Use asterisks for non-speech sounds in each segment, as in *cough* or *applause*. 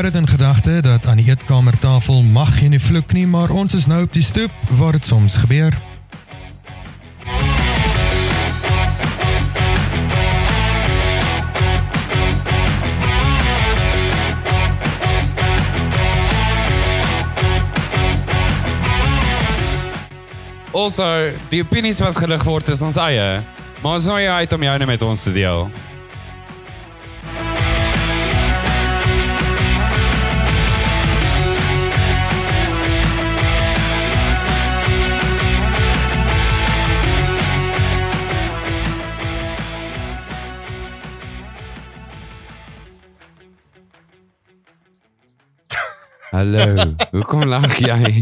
Hou dit in gedagte dat aan die eetkamertafel mag jy nie vloek nie, maar ons is nou op die stoep waar soms gebeur. Also, die opinies wat gelig word is ons eie, maar ons nooi uit om joune met ons te deel. Hallo, hoekom lag jy?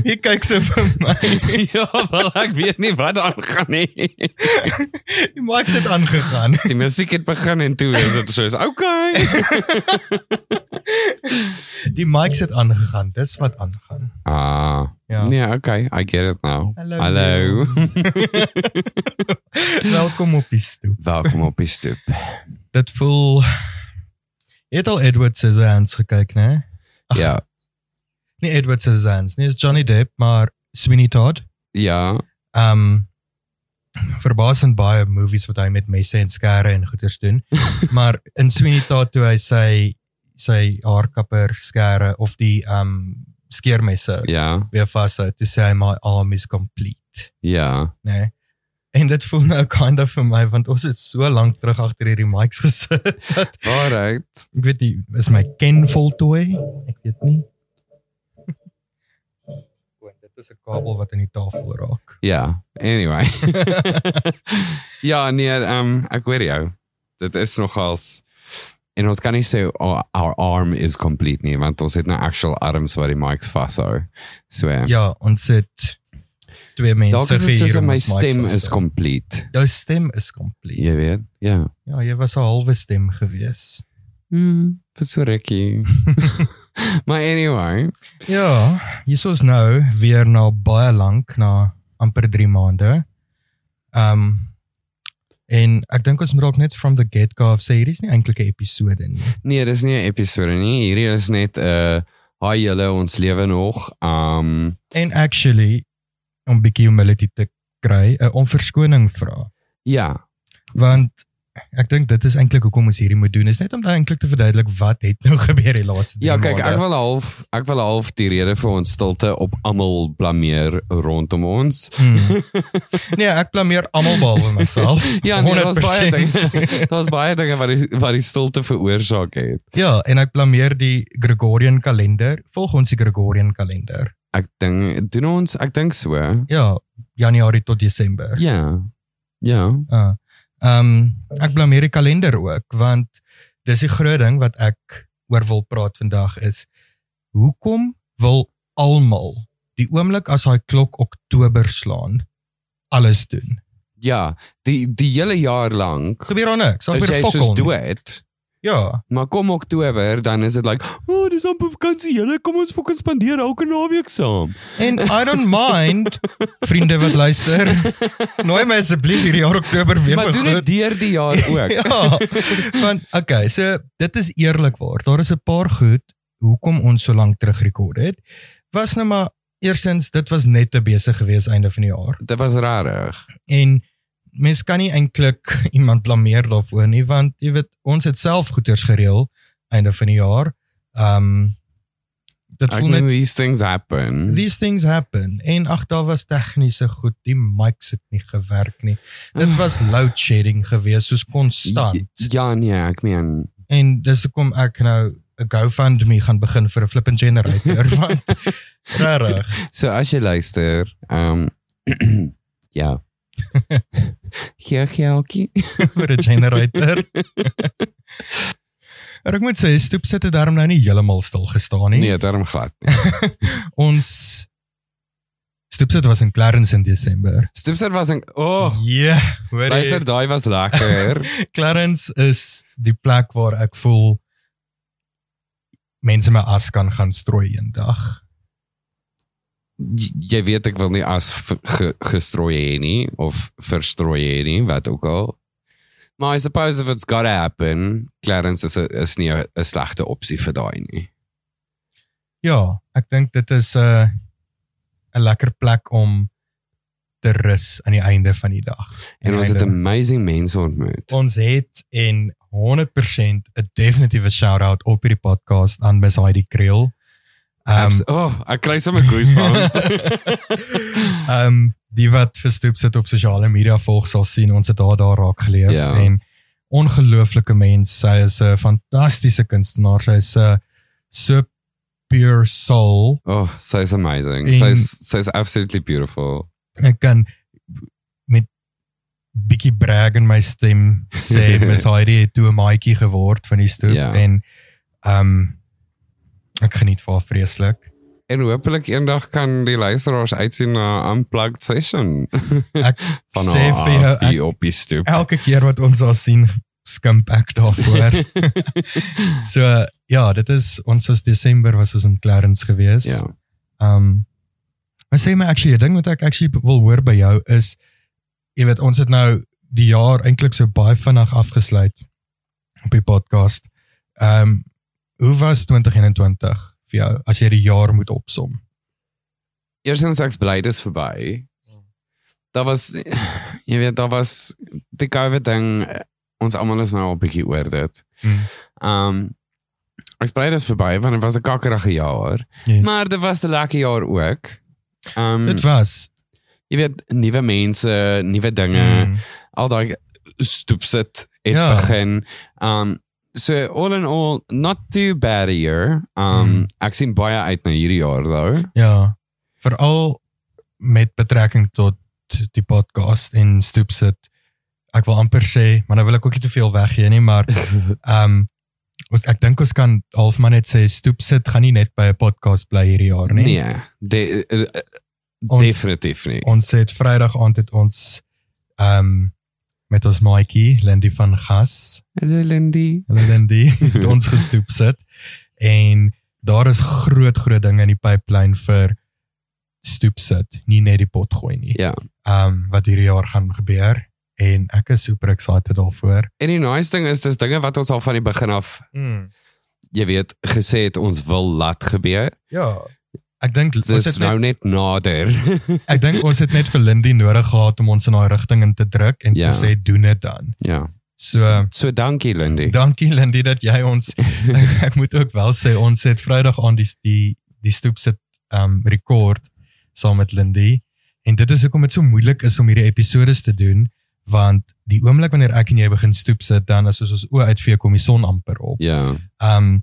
Jy kyk so vir my. *laughs* ja, wel ek weet nie wat aangaan nie. Die mic het aangegaan. Die musiek het begin en toe is dit soos okay. Die mic het aangegaan. Dis wat aangaan. Ah. Ja. Yeah, okay, I get it now. Hallo. Hallo. *laughs* Welkom op die stoep. Welkom op die stoep. Dit voel Jy het al Edward Scissorhands gekyk, né? Ja. Nie Edward Scissorhands, nie, is Johnny Depp, maar Sweeney Todd. Ja. Um verbaasend baie movies wat hy met messe en skere en goeters doen. *laughs* maar in Sweeney Todd toe hy sy sy haarkapper skere of die um skeermesse Ja. weer vashou to say my arm is complete, Ja. Nee? En dit voel nou kind of vir my want ons het so lank terug agter hierdie mics gesit dat Alright. ek weet nie is my ken voltooi? Ek weet nie. Want dit is 'n kabel wat in die tafel raak. Ja. Anyway. *laughs* ja, nee, um ek hoor jou. Dit is nogals en ons kan nie sê oh, our arm is complete nie want ons het nou actual arms wat die mics vashou. So Ja, ons het twee mense vir hier my stem is complete. Jou stem is complete. Jy weet. Ja. Ja, jy was 'n halwe stem gewees. Hmm, vir so rukkie. *laughs* *laughs* maar anyway, Ja, hier is nou weer na baie lank na amper 3 maande. Um en ek dink ons moet dalk net from the get go af sê hier is nie eintlik 'n episode nie. nee, dis nie 'n episode nie. Hierdie is net 'n uh, hi julle, ons lewe nog. Um En actually om bietjie humility te kry, 'n om verskoning vra. ja, Want ek dink dit is eintlik hoekom ons hierdie moet doen. Is net om eintlik te verduidelik wat het nou *laughs* gebeur die laaste 3 Ja, maande. kyk, ek wil half ek wil half die rede vir ons stilte op almal blameer rondom ons. Hmm. *laughs* Nee, ek blameer almal behalwe myself. *laughs* Ja, nee, daar's baie 100%. dinge. Daar's baie dinge wat die wat die stilte veroorsaak het. Ja, en ek blameer die Gregorian kalender. Volg ons die Gregorian kalender. Ek dink doen ons, ek dink so. Ja, Januarie tot Desember. Ja. Ja. Ah. Ehm um, ek blameer die kalender ook want dis die groot ding wat ek oor wil praat vandag is hoekom wil almal die oomblik as daai klok Oktober slaan alles doen. Ja, die die hele jaar lank Gebeur daar niks. Is weer jy fokol. soos nie. dood. Ja, Maar kom Oktober, dan is dit like, "O, oh, dis amper vakansie. Julle kom ons fucking spandeer elke naweek saam." en I don't mind vriende wat luister. *laughs* Nooi my asseblief hierdie jaar Oktober weer maar vir doen groot dit deur die jaar *laughs* ook. ja. Want okay, so dit is eerlikwaar. Daar is 'n paar goed hoekom ons so lank terug rekord het. Was nou maar eerstens dit was net te besig gewees einde van die jaar. Dit was rarig. En mens kan nie eintlik *laughs* iemand blameer daarvoor nie want jy weet ons het self goeders gereël einde van die jaar. Um dit voel net these things happen. these things happen en ag daar was tegniese goed die mics het nie gewerk nie. Dit was *sighs* load shedding geweest soos konstant. Ja, nee, ek meen En dis hoekom ek nou 'n GoFundMe gaan begin vir 'n flipping generator *laughs* want regtig. so as jy luister, ehm *clears throat* ja. Hier geeltjie. vir 'n generator. Maar ek moet sê stoep sit het daarom nou nie heeltemal stil gestaan nie. Nee, daarom glad. nie. Ons stoep sit was in Clarence in Desember. Stoepset was 'n oh, Ja, yeah, hoor luister, jy. daai was lekker. Clarence is die plek waar ek voel mense my as kan gaan strooi eendag. Jy weet ek wil nie as ge, gestrooi hê nie of verstrooi hê nie, wat ook al. Maar I suppose if it's gotta happen, Clarence is 'n is nie 'n slegte opsie vir daai nie. ja, ek dink dit is 'n uh, 'n lekker plek om te rus aan die einde van die dag. En ons het amazing mense ontmoet. ons het en 100% 'n definitiewe shout-out op hierdie podcast aan Miss Heidi Kriel. Um, oh, ek kry sommer goosebumps. Ehm *laughs* um, die wat verstoep sit op sosiale media volg sal sien ons het haar daar raak geleef Ja. en ongelooflike mens. Sy is 'n fantastiese kunstenaar. Sy is 'n so pure soul. oh, sy's amazing. En- Sy's sy's absolutely beautiful. Ek kan met bietjie brag in my stem sê *laughs* Miss Heidi het toe 'n maatjie geword van die stoep Ja. en ehm um, ek geniet vir haar vreeslik. En hopelik eendag kan die luisteraars uitsien na 'n unplugged session Ek *laughs* van sê vir jou ek, op die stoep. elke keer wat ons haar sien skimp ek daarvoor. *laughs* so ja, dit is ons was Desember was ons in Clarence gewees. Ja. Um maar sê my actually 'n ding wat ek actually wil hoor by jou is jy weet ons het nou die jaar eintlik so baie vinnig afgesluit op die podcast. Um hoe was 2021 vir jou as jy die jaar moet opsom? Eerstens ek's bly dis verby. Daar was jy weet daar was die COVID ding ons almal is nou 'n bietjie oor dit. Hmm. Um ek's bly dis verby want dit was 'n kakkerige jaar, Yes. maar dit was 'n lekker jaar ook. Um dit was jy weet nuwe mense, nuwe dinge, Mm. al daai stoep sit het Ja. begin. Um so all in all not too bad a year. Um Hmm. ek sien baie uit na hierdie jaar though. Ja, veral met betrekking tot die podcast en stoep sit. Ek wil amper sê, maar nou wil ek ook nie te veel weggee nie, maar *laughs* ehm um, ons ek dink ons kan half maar net sê stoep sit gaan nie net by 'n podcast bly hierdie jaar nie. Nee, de, uh, Ons- definitief nie. Ons het Vrydag aand het ons ehm um, met ons maatjie Lindy van Gas, Hallo Lindy. hulle Lindy, *laughs* het ons gestoep sit en daar is groot groot dinge in die pipeline vir stoep sit, nie net die pot gooi nie. Ja. um wat hierdie jaar gaan gebeur en ek is super excited daarvoor. En die nice ding is dis dinge wat ons al van die begin af, Mm. jy weet, gesê het ons wil laat gebeur. Ja. Ek dink ons het nou net, net nader. *laughs* ek dink ons het net vir Lindy nodig gehad om ons in daai rigting in te druk en Ja. te sê doen dit dan. ja. So So dankie Lindy. dankie Lindy dat jy ons *laughs* ek moet ook wel sê ons het Vrydag aan die die die stoep sit um rekord saam met Lindy en dit is hoekom dit so moeilik is om hierdie episodes te doen want die oomblik wanneer ek en jy begin stoep sit dan soos ons oë uitvee kom die son amper op. Ja. Um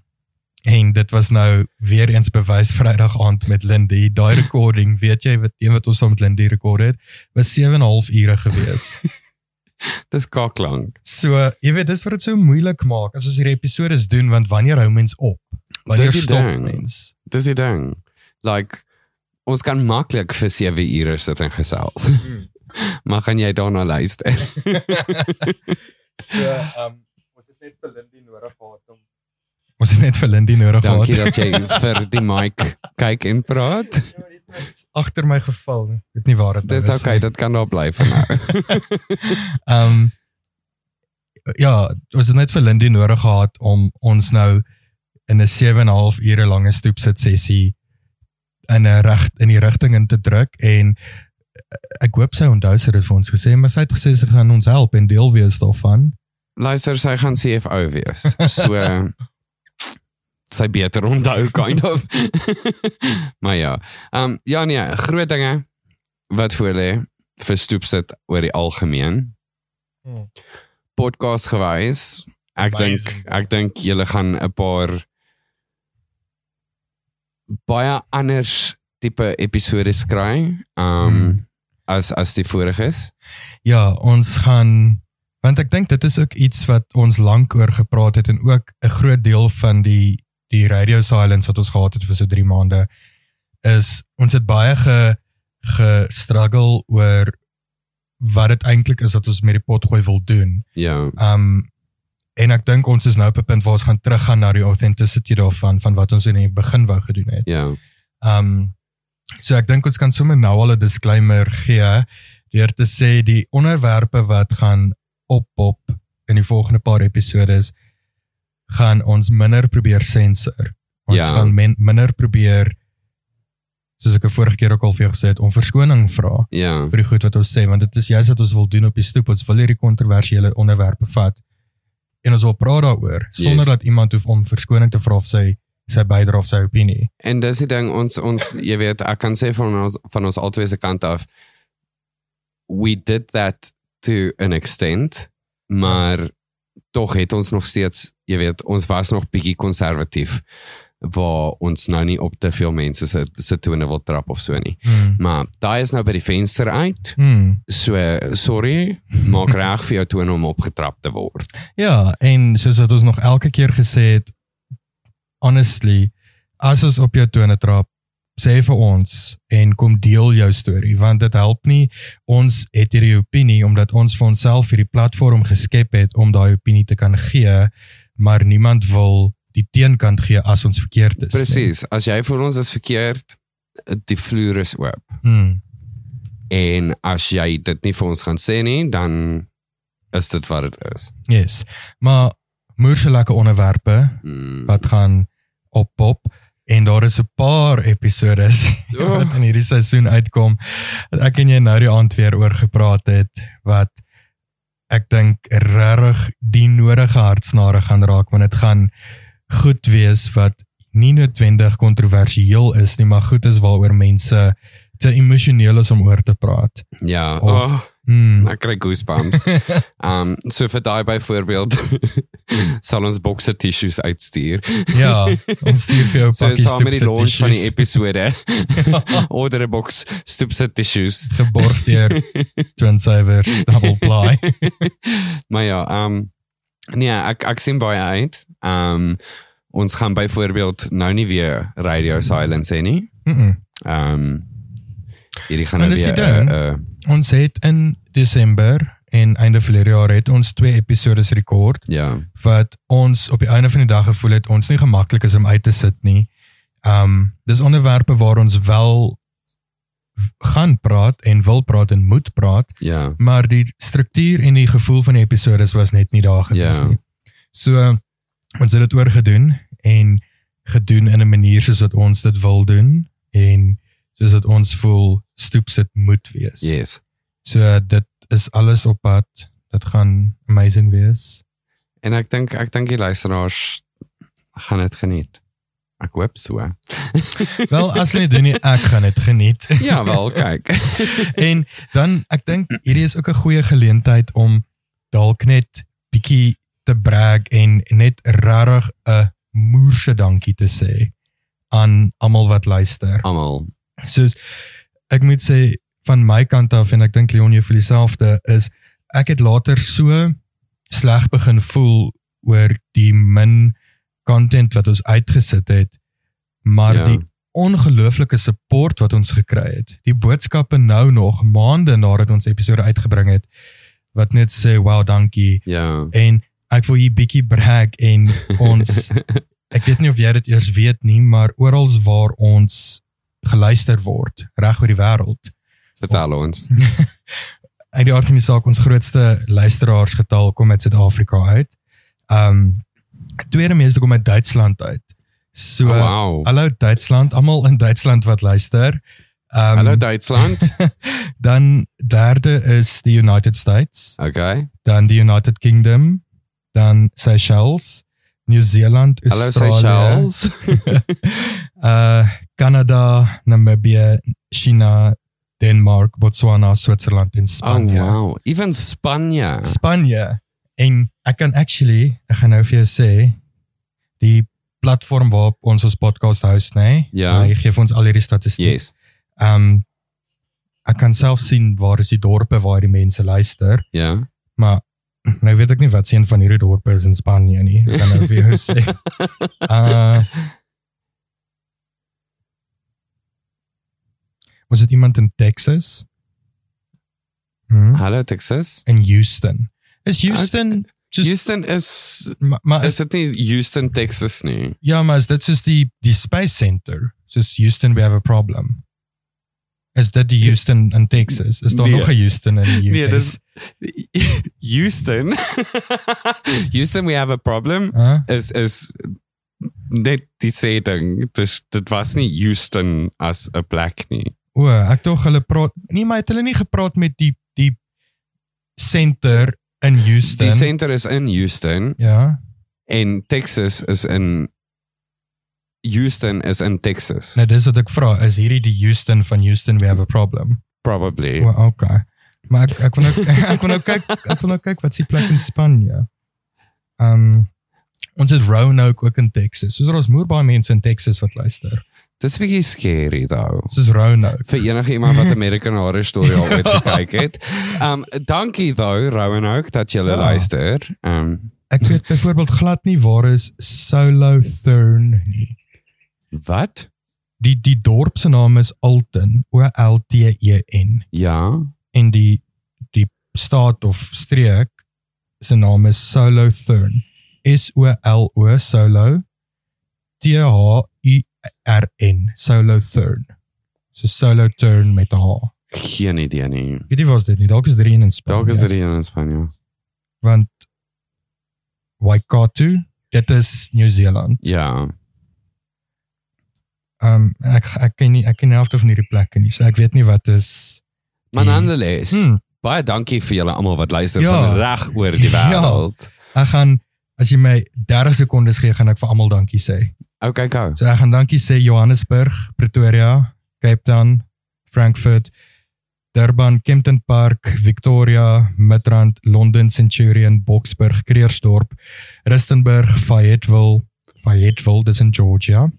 en dit was nou weer eens bewys Vrydag aand met Lindy. Daai *laughs* recording, weet jy wat een wat ons saam met Lindy rekord het, was 7 en 'n half ure gewees. *laughs* Dis kaklank. so, jy weet dis wat dit so moeilik maak as ons hierdie episodes doen want wanneer hou mens op? Wanneer Dis stop ding. mens? Dis die ding. Like ons kan maklik vir 7 ure sit en gesels. *laughs* maar gaan jy daarna luister? so, um ons het net vir Lindy nodig gehad om Ons het net vir Lindy nodig gehad. Dankie dat jy vir die mic kyk en praat. agter my geval. Weet nie waar dit nou Dis okay, dit kan daar bly vir nou. *laughs* Ehm ja, ons het net vir Lindy nodig gehad om ons nou in 'n 7 en 'n half ure lange stoep sit sessie in 'n reg in die rigting in te druk en ek hoop sy onthou sy het dit vir ons gesê, maar sy het gesê sy gaan ons help en deel wees daarvan. Luister, sy gaan CFO wees. So *laughs* sy beter onthou *laughs* kind of. maar ja. Ehm um, ja nee, groot dinge wat voor lê vir stoep sit oor die algemeen. Hmm. Podcast gewys. Ek dink ek dink julle gaan 'n paar baie anders tipe episode kry. Ehm Hmm. as as die voriges. Ja, ons gaan want ek dink dit is ook iets wat ons lank oor gepraat het en ook 'n groot deel van die die radio silence wat ons gehad het vir so 3 maande is ons het baie ge gestruggle oor wat dit eintlik is wat ons met die potgooi wil doen. Ja. Um en ek dink ons is nou op 'n punt waar ons gaan teruggaan na die authenticity daarvan van wat ons in die begin wou gedoen het. Ja. Um so ek dink ons kan sommer nou al 'n disclaimer gee deur te sê die onderwerpe wat gaan oppop in die volgende paar episodes gaan ons minder probeer sensor. Ons Ja. gaan men, minder probeer soos ek vorige keer ook al vir jou gesê het om verskoning vra Ja. vir die goed wat ons sê want dit is juist wat ons wil doen op die stoep. Ons wil hierdie kontroversiële onderwerpe vat en ons wil praat daaroor sonder Yes. dat iemand hoef om verskoning te vra of sy sy bydra of sy opinie. En dis die ding ons ons jy weet ek kan sê van ons van ons albei se kant af we did that to an extent maar tog het ons nog steeds jy weet ons was nog bietjie konservatief waar ons nou nie op te veel mense se se tone wil trap of so nie. Hmm. Maar daai is nou by die venster uit. Hmm. So sorry, maak reg vir jou tone om opgetrap te word. Ja, en soos wat ons nog elke keer gesê het, honestly, as ons op jou tone trap, sê vir ons en kom deel jou storie want dit help nie ons het hierdie opinie omdat ons vir onsself hierdie platform geskep het om daai opinie te kan gee, maar niemand wil die teenkant gee as ons verkeerd is. nie. Presies, as jy vir ons is verkeerd, die vloer is oop. Hmm. En as jy dit nie vir ons gaan sê nie, dan is dit wat dit is. Yes. Maar moerse lekker onderwerpe Mm. wat gaan oppop en daar is 'n paar episodes Oh. wat in hierdie seisoen uitkom ek en jy nou die aand weer oor gepraat het wat ek dink regtig die nodige hartsnare gaan raak want dit gaan goed wees wat nie noodwendig kontroversieel is nie maar goed is waaroor mense te emosioneel is om oor te praat. Ja, Of- oh, Hmm. ek kry goosebumps. *laughs* um so vir daai byvoorbeeld *laughs* sal ons bokse tissues uitstuur. Ja, *laughs* ons stuur vir jou 'n So met die launch van die tissues episode. *laughs* Order 'n boks stoepse tissues. geborg deur Twin Savers Double Ply. maar ja, um nee, ek ek sien baie uit. Um ons gaan byvoorbeeld nou nie weer radio silence hê nie. Mm -mm. Um hierdie gaan nou weer uh, uh, Ons het in Desember en einde verlede jaar het ons twee episodes rekord ja, wat ons op die einde van die dag gevoel het ons nie gemaklik is om uit te sit nie. Um dis onderwerpe waar ons wel gaan praat en wil praat en moet praat, ja. maar die struktuur en die gevoel van die episodes was net nie daar gewees Ja. nie. So ons het dit oorgedoen en gedoen in 'n manier soos wat ons dit wil doen en soos dat ons voel stoep sit moet wees. Yes. So dit is alles op pad. Dit gaan amazing wees. En ek dink ek dink die luisteraars gaan dit geniet. Ek hoop so. *laughs* Wel as hulle nie doen nie, ek gaan dit geniet. *laughs* Ja, wel, kyk. *laughs* en dan ek dink hierdie is ook 'n goeie geleentheid om dalk net bietjie te brag en net regtig 'n moerse dankie te sê aan almal wat luister. Almal. Soos ek moet sê van my kant af en ek dink Leon jy voel dieselfde is ek het later so sleg begin voel oor die min content wat ons uitgesit het maar Ja. die ongelooflike support wat ons gekry het die boodskappe nou nog maande nadat ons episode uitgebring het wat net sê wow dankie Ja. en ek wil hier bietjie brag en ons *laughs* ek weet nie of jy dit eers weet nie maar oral waar ons geluister word reg oor die wêreld Vertel ons. *laughs* uit die aard van die saak ons grootste luisteraarsgetal kom uit Suid-Afrika uit. Um tweede meeste kom uit Duitsland uit. So Oh, wow. hallo Duitsland, almal in Duitsland wat luister. Um Hallo Duitsland. *laughs* dan derde is die United States, Okay. dan die United Kingdom, dan Seychelles, New Zealand, Hallo Australië, Seychelles. uh *laughs* Canada, Namibië, China, Denmark, Botswana, Switserland en Oh Spanje. wow. Even Spanje. Spanje en ek kan actually ek gaan nou vir jou sê die platform waarop ons ons podcast host nê nee, Ja. hy gee vir ons al hierdie statistiek. Yes. Um ek kan self sien waar is die dorpe waar die mense luister, Ja. maar nou weet ek nie wat seën van hierdie dorpe is in Spanje nie. Ek kan nou vir jou sê. *laughs* Uh Was dit iemand in Texas? Hmm? Hallo Texas. In Houston. Is Houston just Houston is maar, maar is is dit nie Houston Texas nie. ja, maar is dit soos die die space center? Soos Houston we have a problem. Is dit die Houston in Texas? Is daar Nee. nog 'n Houston in die Nee, US? dis *laughs* Houston. *laughs* Houston we have a problem Huh? is is net die setting. Dus dit was nie Houston as 'n plek nie. O, ek dink hulle praat nee, maar het hulle nie gepraat met die die center in Houston. Die center is in Houston Ja. en Texas is in Houston is in Texas. Nou dis wat ek vra, is hierdie die Houston van Houston we have a problem? Probably. O, okay. Maar ek ek wil nou *laughs* ek wil nou kyk ek wil nou kyk wat se plek in Spanje. Ehm um, ons het Roanoke ook in Texas. Soos er ons moer baie mense in Texas wat luister. Dis 'n bietjie scary though. Soos Roanoke. vir enige iemand wat American Horror Story al ooit *laughs* gekyk het. Um dankie though Roanoke dat jy Ja. luister. Um Ek weet byvoorbeeld glad nie waar is Solo Thurn nie. wat? Die die dorp se naam is Alton, O L T E N Ja. en die die staat of streek se naam is Solo Thurn. S O L O Solo T H U R N Solo Thurn. So Solo Turn met 'n H. Geen idee nie. Jy wat dit nie? Dalk is dit een in Spanje. Dalk is dit een in Spanje. want Waikato, dit is New Zealand. Ja. Um ek ek ken nie ek ken nie helfte van hierdie plekke nie. So ek weet nie wat is Maar nonetheless, Hmm. baie dankie vir julle almal wat luister Ja. van reg oor die *laughs* Ja. wêreld. Ek gaan as jy my 30 sekondes gee, gaan ek vir almal dankie sê. Okay, go. So ek gaan dankie sê Johannesburg, Pretoria, Cape Town, Frankfurt, Durban, Kempton Park, Victoria, Midrand, Londen, Centurion, Boksburg, Kreersdorp, Rustenburg, Fayetteville, Fayetteville, dis in Georgia.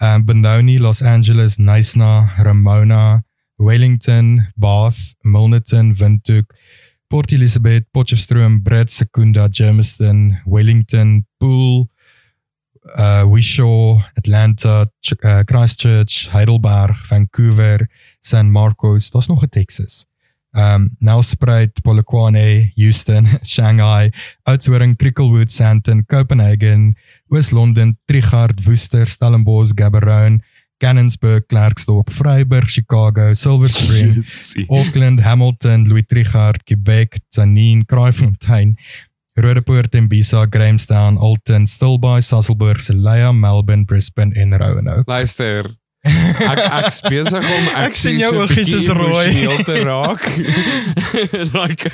Um Benoni, Los Angeles, Knysna, Ramona, Wellington, Bath, Milnerton, Windhoek, Port Elizabeth, Potchefstroom, Brits, Secunda, Germiston, Wellington, Poole, uh Wishaw, Atlanta, Ch uh, Christchurch, Heidelberg, Vancouver, San Marcos, daar's nog 'n Texas. Um Nelspruit, Polokwane, Houston, *laughs* Shanghai, Oudtshoorn, Cricklewood, Sandton, Copenhagen, Oos-London, Trigard, Woester, Stellenbosch, Gaborone, Cannonsburg, Klerksdorp, Vryburg, Chicago, Silver Spring, *laughs* Auckland, Hamilton, Louis Trichardt, Quebec, Tzaneen, Kraaifontein, Roodepoort, Tembisa, Grahamstown, Alton, Stilbaai, Sasolburg, Selaya, Melbourne, Brisbane en Roanoke. Luister. *laughs* Ek ek's besig om ek, Ek sien jou oogies is rooi. emosioneel te raak. *laughs* like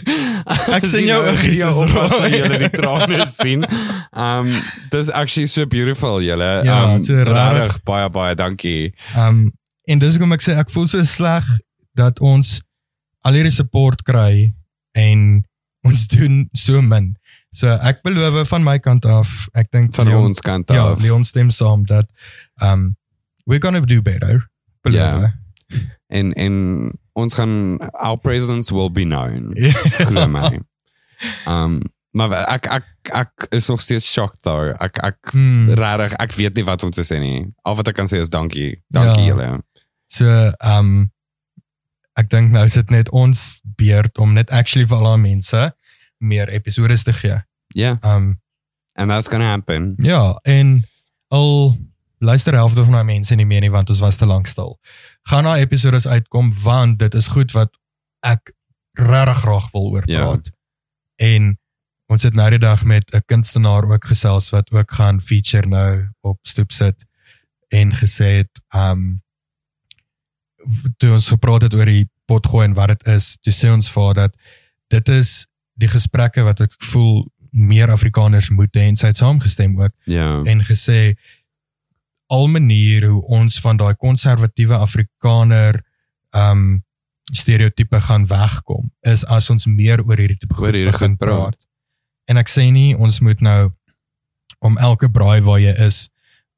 Ek sien jou oogies is rooi. Jy die trane sien. Um dis actually so beautiful julle. Ja, um so rarig baie baie dankie. Um en dis hoekom ek sê ek voel so sleg dat ons al hierdie support kry en ons doen so min. So ek beloof van my kant af, ek dink Van Leon- ons kant Ja, af. Leon stem saam dat um we're going to do better. Beloof. Ja. En en ons gaan our presence will be known. *laughs* Glo my. Um maar ek ek ek is nog steeds shocked though. Ek ek Hmm. regtig ek weet nie wat om te sê nie. Al wat ek kan sê is dankie. Dankie Ja. julle. So um ek dink nou is dit net ons beurt om net actually vir al die mense meer episodes te gee. Yeah, Um and that's going to happen. ja, en al luister helfte van daai mense nie meer nie want ons was te lank stil. Gaan na episodes uitkom want dit is goed wat ek regtig graag wil oor Ja. praat. En ons het nou die dag met 'n kunstenaar ook gesels wat ook gaan feature nou op stoep sit en gesê het um toe ons gepraat het oor die potgooi en wat dit is, toe sê ons vir haar dat dit is die gesprekke wat ek voel meer Afrikaners moet hê en sy het saamgestem ook Ja. en gesê al maniere hoe ons van daai konservatiewe Afrikaner um stereotipe gaan wegkom is as ons meer oor hierdie tipe Oor goed hierdie begin goed praat. En ek sê nie ons moet nou om elke braai waar jy is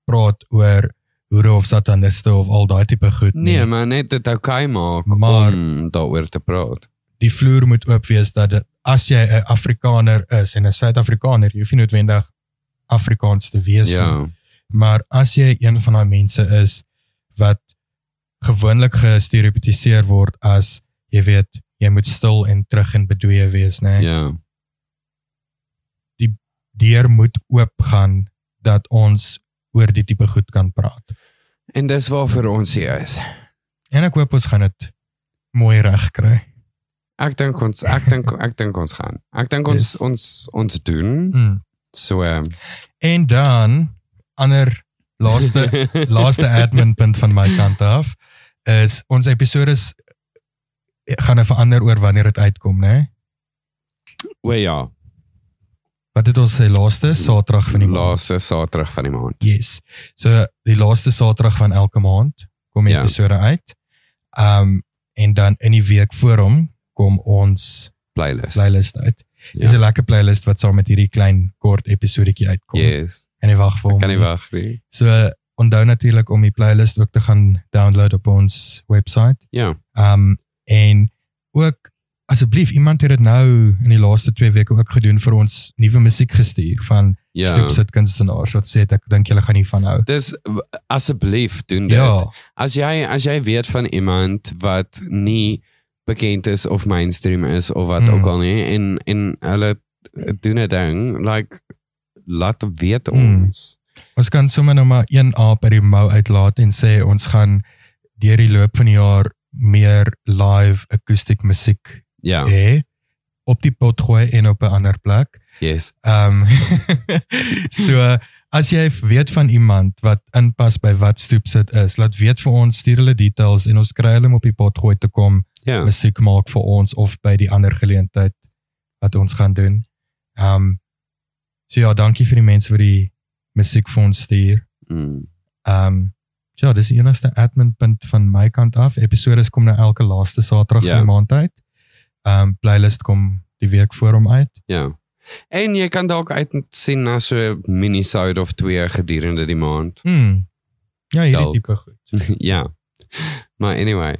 praat oor hoere of sataniste of al daai tipe goed Nee, maar net dit okay maak Maar- om daaroor te praat. die vloer moet oop wees dat dit, as jy 'n Afrikaner is en 'n Suid-Afrikaner, jy hoef nie noodwendig Afrikaans te wees nie. Ja. Maar as jy een van daai mense is wat gewoonlik gestereotipiseer word as jy weet, jy moet stil en terug en bedwee wees, né? Ja. Deur moet oop gaan dat ons oor die tipe goed kan praat. En dis waarvoor ons hier is. En ek hoop ons gaan dit mooi reg kry. Ek dink ons ek dink ek dink ons gaan. Ek dink ons Yes. ons ons doen Mm. so ehm, En dan ander laaste *laughs* laaste admin punt van my kant af is ons episode is gaan nou verander oor wanneer dit uitkom, né? O ja, Wat het ons sê laaste Saterdag van die maand? laaste Saterdag van die maand. Yes. So die laaste Saterdag van elke maand kom die Ja. episode uit. Um en dan in die week voor hom kom ons Playlist. playlist uit. Ja. Dis 'n lekker playlist wat saam met hierdie klein kort episodetjie uitkom. Yes. Kan jy wag vir hom? Kan nie wag nie. So onthou natuurlik om die playlist ook te gaan download op ons website. Ja. Um en ook asseblief iemand het dit nou in die laaste 2 weke ook gedoen vir ons nuwe musiek gestuur van Ja. Stoepsit kunstenaars wat sê ek dink julle gaan hiervan hou. Dis asseblief doen dit. Ja, As jy as jy weet van iemand wat nie bekend is of mainstream is of wat Mm. ook al nie en en hulle doen 'n ding like laat weet Mm. ons. ons kan sommer nou maar een aap uit die mou uitlaat en sê ons gaan deur die loop van die jaar meer live akoestiek musiek Ja. hê op die pot gooi en op 'n ander plek. Yes. Ehm *laughs* so as jy weet van iemand wat inpas by wat stoepsit is, laat weet vir ons, stuur hulle details en ons kry hulle om op die pot gooi te kom Ja. musiek maak vir ons of by die ander geleentheid wat ons gaan doen. Ehm um, so ja, dankie vir die mense wat die musiek vir ons stuur. Mm. Ehm um, ja, dis die enigste admin punt van my kant af. Episodes kom nou elke laaste Saterdag Ja. van die maand uit. Ehm um, playlist kom die week voor hom uit. Ja. En jy kan dalk uit sien na so 'n minisode of twee gedurende die maand. Hmm. Ja, hierdie Dalk. tipe goed. *laughs* ja. Maar anyway.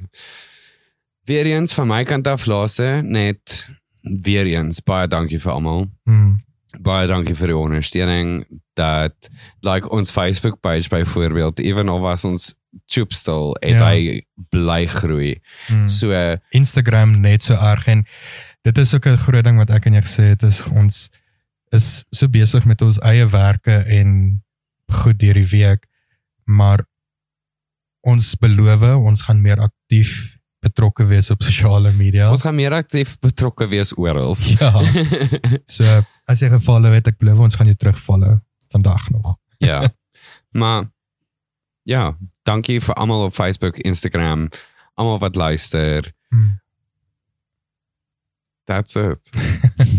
Weer eens van my kant af laaste net weer eens baie dankie vir almal. Hmm. Baie dankie vir die ondersteuning dat like ons Facebook page byvoorbeeld ewen al was ons choopstil het Ja. hy bly groei. Hmm. So Instagram net so erg en dit is ook 'n groot ding wat ek en jy gesê het is ons is so besig met ons eie werke en goed deur die week maar ons beloof ons gaan meer aktief betrokke wees op sosiale media. ons gaan meer aktief betrokke wees oral. *laughs* ja, so as jy gefollow het, ek beloof ons gaan jou terugfollow vandag nog. *laughs* ja. Maar ja, dankie vir almal op Facebook, Instagram, almal wat luister. Hmm. That's it.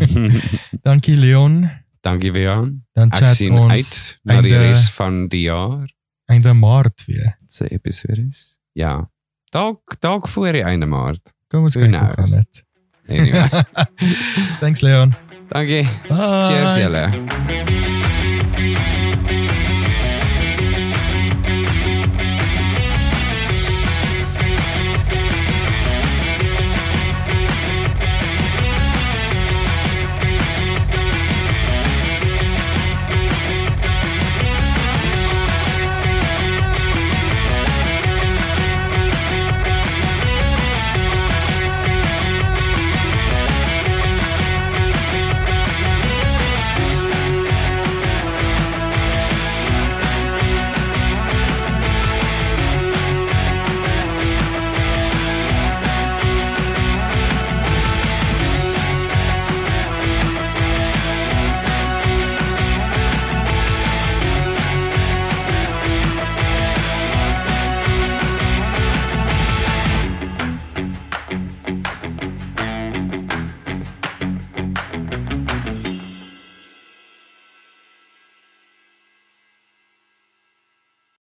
*laughs* Dankie Leon. dankie weer. Dan Ek sien ons uit na die res van die jaar einde Maart weer. se episodes. Ja. Dalk dalk voor die einde Maart. Kom ons kyk hoe knows? gaan dit. Anyway. *laughs* Thanks Leon. dankie. Bye. Cheers julle.